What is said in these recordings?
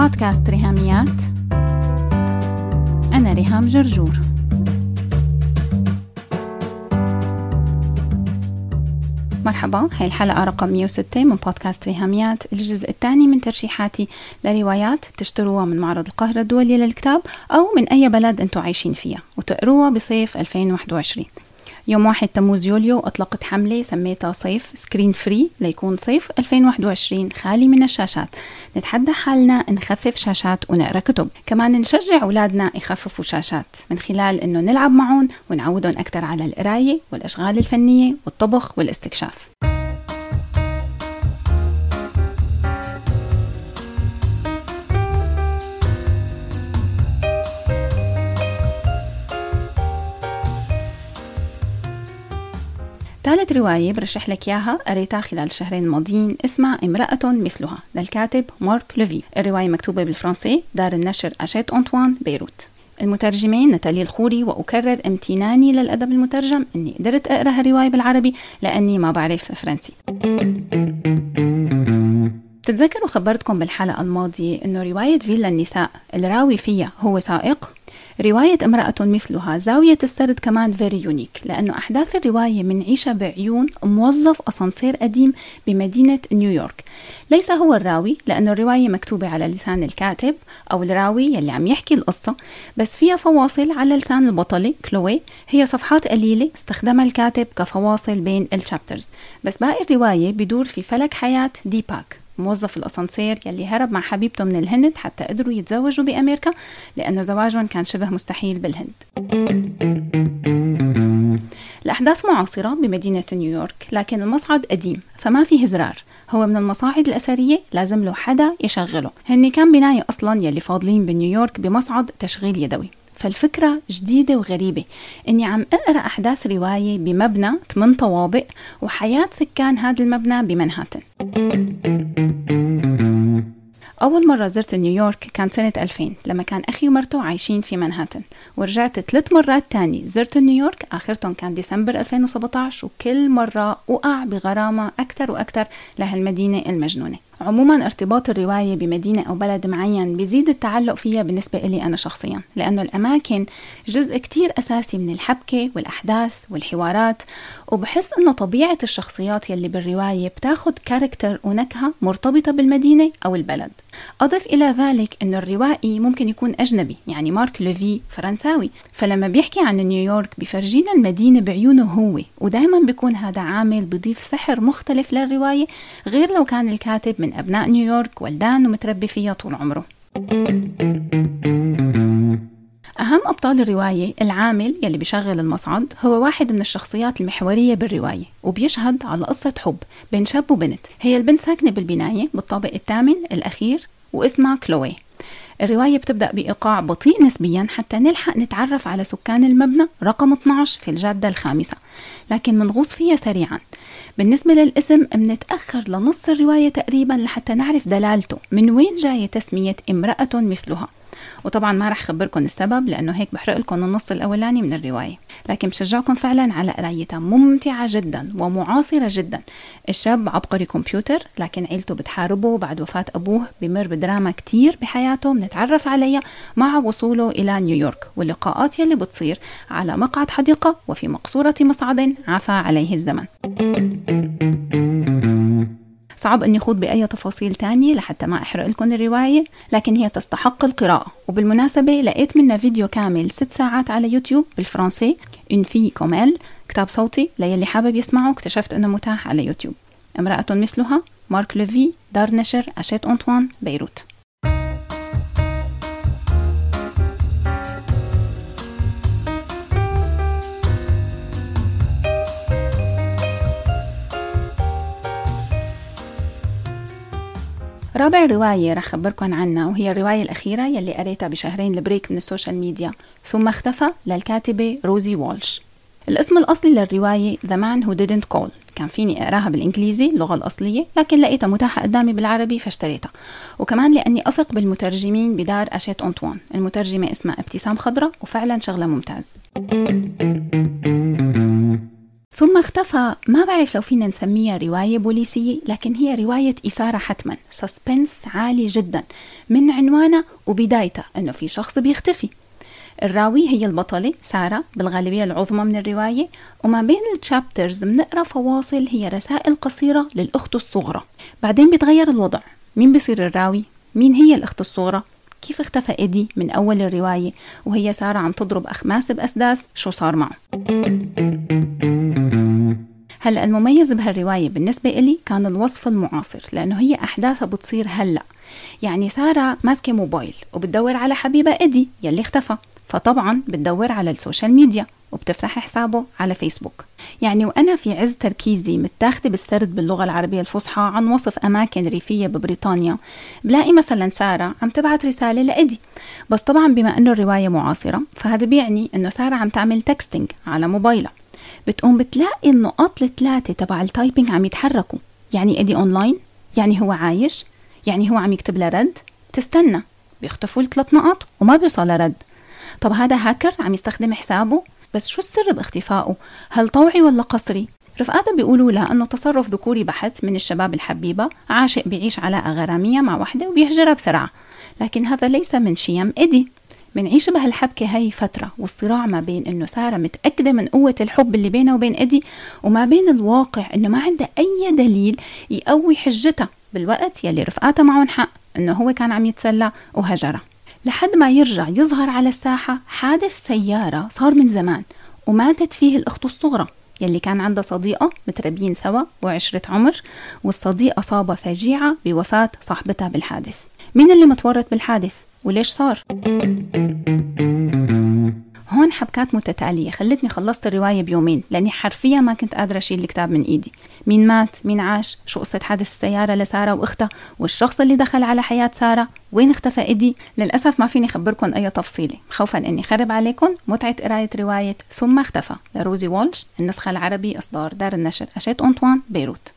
بودكاست ريهاميات. أنا ريهام جرجور. مرحبا هاي الحلقة رقم 106 من بودكاست ريهاميات. الجزء الثاني من ترشيحاتي لروايات تشتروها من معرض القاهرة الدولي للكتاب أو من أي بلد أنتم عايشين فيها وتقروها بصيف 2021 يوم واحد تموز يوليو أطلقت حملة سميتها صيف screen free ليكون صيف 2021 خالي من الشاشات. نتحدى حالنا نخفف شاشات ونقرأ كتب. كمان نشجع أولادنا يخففوا شاشات. من خلال أنه نلعب معهم ونعودهم أكثر على القراية والأشغال الفنية والطبخ والاستكشاف. رواية برشح لك إياها قريتها خلال الشهرين الماضيين اسمها امرأة مثلها للكاتب مارك لوفي. الرواية مكتوبة بالفرنسي دار النشر أشيت أنطوان بيروت. المترجمين نتالي الخوري وأكرر امتناني للأدب المترجم. أني قدرت أقرأ هالرواية بالعربي لأني ما بعرف فرنسي. تتذكروا خبرتكم بالحلقة الماضية أنه رواية فيلا النساء الراوي فيها هو سائق؟ رواية امرأة مثلها زاوية السرد كمان very unique لأنه أحداث الرواية منعيشها بعيون موظف أسانسير قديم بمدينة نيويورك ليس هو الراوي لأنه الرواية مكتوبة على لسان الكاتب أو الراوي يلي عم يحكي القصة بس فيها فواصل على لسان البطلة كلوي. هي صفحات قليلة استخدمها الكاتب كفواصل بين ال chapters بس باقي الرواية بدور في فلك حياة ديباك. موظف الأسانسير يلي هرب مع حبيبته من الهند حتى قدروا يتزوجوا بأمريكا لأنه زواجهم كان شبه مستحيل بالهند. الأحداث معاصرة بمدينة نيويورك لكن المصعد قديم فما في أزرار هو من المصاعد الأثرية لازم له حدا يشغله. هني كان بناية أصلا يلي فاضلين بنيويورك بمصعد تشغيل يدوي. فالفكرة جديدة وغريبة. إني عم أقرأ أحداث رواية بمبنى ثمان طوابق وحياة سكان هذا المبنى بمنهاتن. أول مرة زرت نيويورك كان سنة 2000 لما كان أخي ومرته عايشين في منهاتن ورجعت ثلاث مرات تاني زرت نيويورك آخرتهم كان ديسمبر 2017 وكل مرة أقع بغرامة أكثر وأكثر لهالمدينة المجنونة. عموما ارتباط الرواية بمدينة أو بلد معين بيزيد التعلق فيها بالنسبة إلي أنا شخصيا لأنه الأماكن جزء كتير أساسي من الحبكة والأحداث والحوارات وبحس أنه طبيعة الشخصيات يلي بالرواية بتاخد كاركتر ونكهة مرتبطة بالمدينة أو البلد. أضف إلى ذلك أنه الروائي ممكن يكون أجنبي يعني مارك لوفي فرنساوي. فلما بيحكي عن نيويورك بفرجينا المدينة بعيونه هو ودائما بيكون هذا عامل بضيف سحر مختلف للرواية غير لو كان الكاتب من أبناء نيويورك ولدان ومتربي فيها طول عمره. أهم أبطال الرواية العامل يلي بيشغل المصعد هو واحد من الشخصيات المحورية بالرواية وبيشهد على قصة حب بين شاب وبنت. هي البنت ساكنة بالبناية بالطابق الثامن الأخير واسمها كلوي. الرواية بتبدأ بإيقاع بطيء نسبيا حتى نلحق نتعرف على سكان المبنى رقم 12 في الجادة الخامسة لكن منغوص فيها سريعا. بالنسبة للاسم منتأخر لنص الرواية تقريبا لحتى نعرف دلالته. من وين جاية تسمية امرأة مثلها؟ وطبعا ما رح خبركم السبب لأنه هيك بحرق لكم النص الأولاني من الرواية. لكن بشجعكم فعلا على قرايتها. ممتعة جدا ومعاصرة جدا. الشاب عبقري كمبيوتر لكن عيلته بتحاربه بعد وفاة أبوه. بمر بدراما كتير بحياته بنتعرف عليها مع وصوله إلى نيويورك. واللقاءات يلي بتصير على مقعد حديقة وفي مقصورة مصعد عفى عليه الزمن. صعب اني خوض بأي تفاصيل تانية لحتى ما أحرق لكم الرواية لكن هي تستحق القراءة. وبالمناسبة لقيت منها فيديو كامل ست ساعات على يوتيوب بالفرنسي Une fille comme elle كتاب صوتي ليلي حابب يسمعه اكتشفت أنه متاح على يوتيوب. امرأة مثلها مارك لوفي دار نشر هاشيت أنطوان بيروت. رابع رواية رح خبركم عنها وهي الرواية الأخيرة يلي قريتها بشهرين ال break من ال social media. ثم اختفى للكاتبة روزي والش. الاسم الأصلي للرواية The Man Who Didn't Call كان فيني أقراها بالإنجليزي اللغة الأصلية لكن لقيتها متاحة قدامي بالعربي فاشتريتها. وكمان لأني أثق بالمترجمين بدار هاشيت أنطوان. المترجمة اسمها ابتسام خضرة وفعلا شغلة ممتاز. ثم اختفى. ما بعرف لو فينا نسميها رواية بوليسية لكن هي رواية إثارة حتما. suspense عالي جدا. من عنوانها وبدايتها أنه في شخص بيختفي. الراوي هي البطلة سارة بالغالبية العظمى من الرواية. وما بين التشابترز بنقرأ فواصل هي رسائل قصيرة للأخت الصغرى. بعدين بيتغير الوضع. مين بيصير الراوي؟ مين هي الأخت الصغرى؟ كيف اختفى إيدي من أول الرواية؟ وهي سارة عم تضرب أخماس بأسداس. شو صار معه؟ هلا المميز بهالرواية بالنسبة إلي كان الوصف المعاصر لأنه هي أحداثها بتصير هلأ. يعني سارة ماسكة موبايل وبتدور على حبيبها إيدي يلي اختفى فطبعا بتدور على ال social media وبتفتح حسابه على فيسبوك. يعني وأنا في عز تركيزي متاخدة بالسرد باللغة العربية الفصحى عن وصف أماكن ريفية ببريطانيا بلاقي مثلا سارة عم تبعت رسالة لإدي. بس طبعا بما أنه الرواية معاصرة فهذا بيعني أنه سارة عم تعمل texting على موبايلها. بتقوم بتلاقي النقاط الثلاثة تبع ال typing عم يتحركوا. يعني إيدي أونلاين يعني هو عايش يعني هو عم يكتب لها رد تستنى. بيختفوا الثلاث نقط وما بيوصل رد طب هذا هاكر عم يستخدم حسابه؟ بس شو السر باختفائه؟ هل طوعي ولا قصري؟ رفقاتها بيقولوا لها إنه تصرف ذكوري بحت من الشباب الحبيبة عاشق بيعيش علاقه غراميه مع وحدة وبيهجرها بسرعة. لكن هذا ليس من شيم ايدي منعيش بهالحبكة هاي فترة والصراع ما بين إنه سارة متأكدة من قوة الحب اللي بينها وبين ايدي وما بين الواقع إنه ما عندها أي دليل يقوي حجتها بالوقت يلي رفقاتها معهم حق إنه هو كان عم يتسلى وهجرها. لحد ما يرجع يظهر على الساحة حادث سيارة صار من زمان وماتت فيه الأخت الصغرى يلي كان عندها صديقة متربيين سوا وعشرة عمر والصديقة أصابها فجيعة بوفاة صاحبتها بالحادث. مين اللي متورط بالحادث؟ وليش صار؟ هون حبكات متتالية. خلتني خلصت الرواية بيومين لأني حرفيا ما كنت قادرة أشيل الكتاب من إيدي. مين مات؟ مين عاش؟ شو قصة حادث السيارة لسارة وأختها؟ والشخص اللي دخل على حياة سارة؟ وين اختفى إيدي؟ للأسف ما فيني أخبركم أي تفصيلة. خوفا أني خرب عليكم متعة قراية رواية ثم اختفى. لروزي وولش النسخة العربي إصدار دار النشر أشيت أنطوان بيروت.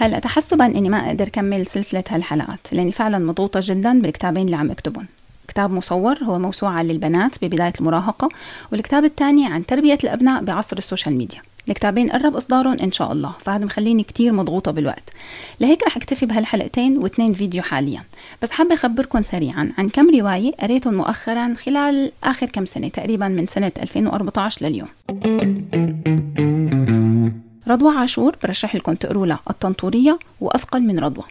هلا تحسبا إني ما أقدر كمل سلسلة هالحلقات لأني فعلا مضغوطة جدا بالكتابين اللي عم اكتبهم كتاب مصور هو موسوعة للبنات ببداية المراهقة والكتاب الثاني عن تربية الأبناء بعصر ال social media. الكتابين قرب إصدارهم إن شاء الله فهذا مخليني كتير مضغوطة بالوقت. لهيك رح أكتفي بهالحلقتين واثنين فيديو حاليا. بس حابة أخبركم سريعا عن كم رواية قريتهم مؤخرا خلال آخر كم سنة تقريبا من سنة 2014 لليوم. رضوى عاشور برشح لكم تقروا لها الطنطورية وأثقل من رضوى.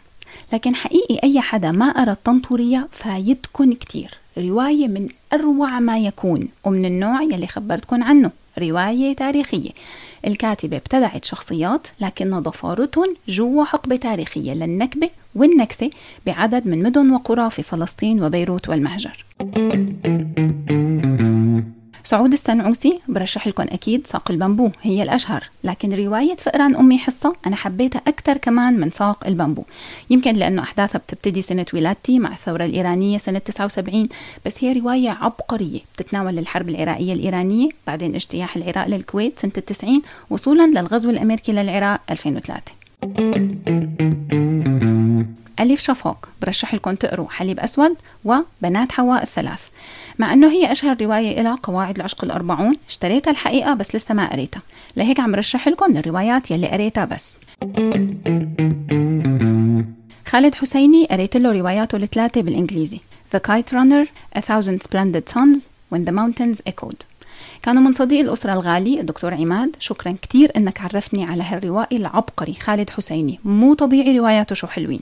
لكن حقيقي أي حدا ما قرأ الطنطورية فايتكن كتير. رواية من أروع ما يكون ومن النوع يلي خبرتكن عنه. رواية تاريخية. الكاتبة ابتدعت شخصيات لكن ضفارتهم جوا حقبة تاريخية للنكبة والنكسة بعدد من مدن وقرى في فلسطين وبيروت والمهجر. سعود السنعوسي برشح لكم أكيد ساق البامبو هي الأشهر. لكن رواية فئران أمي حصة أنا حبيتها أكثر كمان من ساق البامبو. يمكن لأنه أحداثها بتبتدي سنة ولادتي مع الثورة الإيرانية سنة 79 بس هي رواية عبقرية. بتتناول الحرب العراقية الإيرانية بعدين اجتياح العراق للكويت سنة 90 وصولا للغزو الأمريكي للعراق 2003 ألف شفاق برشح لكم تقروا حليب أسود وبنات حواء الثلاث. مع أنه هي أشهر رواية إلى قواعد العشق الأربعون اشتريتها الحقيقة بس لسه ما قريتها. لهيك عم رشح لكم الروايات يلي قريتها بس. خالد حسيني قريت له رواياته الثلاثة بالإنجليزي. The Kite Runner, A Thousand Splendid Suns, When the Mountains Echoed. كانوا من صديق الأسرة الغالي الدكتور عماد. شكرا كتير إنك عرفتني على هالروائي العبقري خالد حسيني. مو طبيعي رواياته شو حلوين.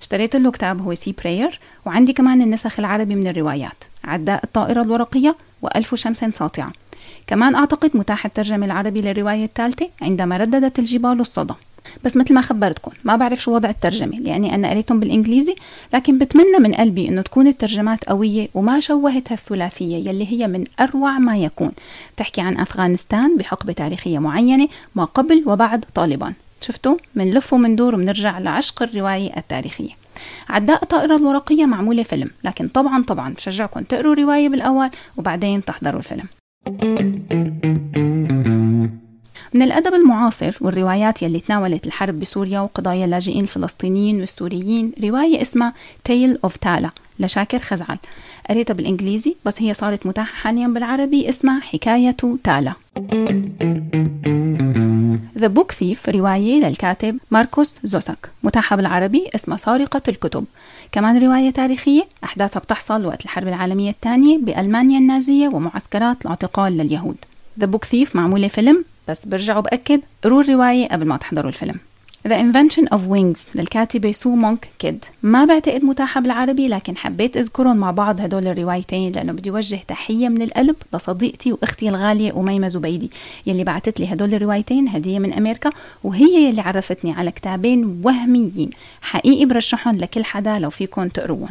اشتريت له كتاب هو سي براير وعندي كمان النسخ العربي من الروايات. عداء الطائرة الورقية وألف شمس ساطعة. كمان أعتقد متاح الترجمة العربي للرواية الثالثة عندما رددت الجبال الصدى. بس مثل ما خبرتكم ما بعرف شو وضع الترجمة لأني أنا قريتهم بالإنجليزي لكن بتمنى من قلبي أنه تكون الترجمات قوية وما شوهت هالثلاثية يلي هي من أروع ما يكون. تحكي عن أفغانستان بحقبة تاريخية معينة ما قبل وبعد طالبان. شفتوا؟ منلف ومندور ومنرجع لعشق الرواية التاريخية. عداء الطائرة الورقية معمولة فيلم لكن طبعا طبعا بشجعكم تقروا رواية بالأول وبعدين تحضروا الفيلم. من الأدب المعاصر والروايات يلي تناولت الحرب بسوريا وقضايا اللاجئين الفلسطينيين والسوريين رواية اسمها تيل اوف تالا لشاكر خزعل. قريتها بالإنجليزي بس هي صارت متاحة حاليا بالعربي اسمها حكاية تالا The Book Thief رواية للكاتب ماركوس زوسك متاحة بالعربي اسمها سارقة الكتب. كمان رواية تاريخية أحداثها بتحصل وقت الحرب العالمية الثانية بألمانيا النازية ومعسكرات الاعتقال لليهود. The Book Thief معمولة فيلم بس برجع وبأكد قروا الرواية قبل ما تحضروا الفيلم. The Invention of Wings. للكاتبة سو مونك كيد. ما بعتقد متاحة بالعربي لكن حبيت أذكرهم مع بعض هدول الروايتين لأنه بدي وجه تحية من القلب لصديقتي وأختي الغالية أميمة زبيدي يلي بعتت لي هدول الروايتين هدية من أمريكا وهي يلي عرفتني على كتابين وهميين. حقيقي برشحهم لكل حدا لو فيكم تقروهم.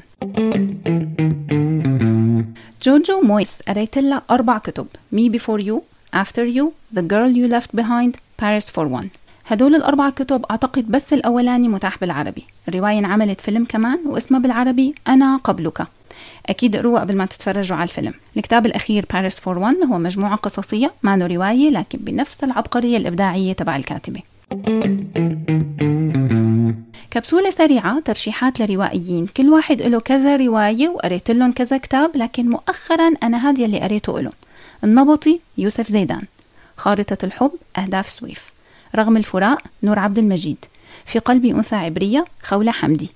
جوجو مويس قريت لها أربع كتب. Me Before You After You The Girl You Left Behind Paris for One. هدول الأربع كتب أعتقد بس الأولاني متاح بالعربي. الرواية انعملت فيلم كمان واسمها بالعربي أنا قبلك. أكيد اقروها قبل ما تتفرجوا على الفيلم. الكتاب الأخير باريس فور ون هو مجموعة قصصية ما رواية لكن بنفس العبقرية الإبداعية تبع الكاتبة. كبسولة سريعة ترشيحات لروائيين. كل واحد له كذا رواية وقريت لهم كذا كتاب لكن مؤخرا أنا هذا اللي قريته لهم. النبطي يوسف زيدان. خارطة الحب أهداف سويف. رغم الفراق نور عبد المجيد. في قلبي أنثى عبرية خولة حمدي.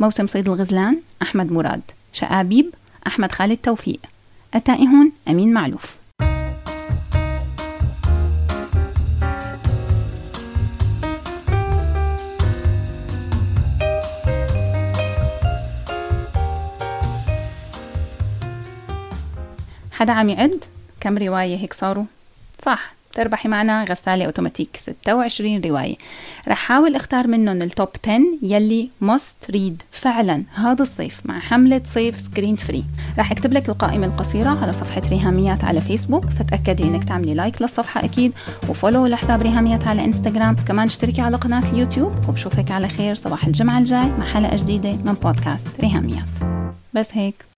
موسم صيد الغزلان أحمد مراد. شآبيب أحمد خالد توفيق. أتائهن أمين معلوف. حدا عم يعد؟ كم رواية هيك صاروا؟ صح. تربحي معنا غسالة أوتوماتيك 26 رواية. رح حاول أختار منهم ال top 10 يلي must read فعلا هذا الصيف مع حملة صيف screen free رح أكتب لك القائمة القصيرة على صفحة ريهاميات على فيسبوك فتأكدي إنك تعملي like للصفحة أكيد و follow لحساب ريهاميات على انستغرام كمان اشتركي على قناة اليوتيوب وبشوفك على خير صباح الجمعة الجاي مع حلقة جديدة من بودكاست ريهاميات. بس هيك.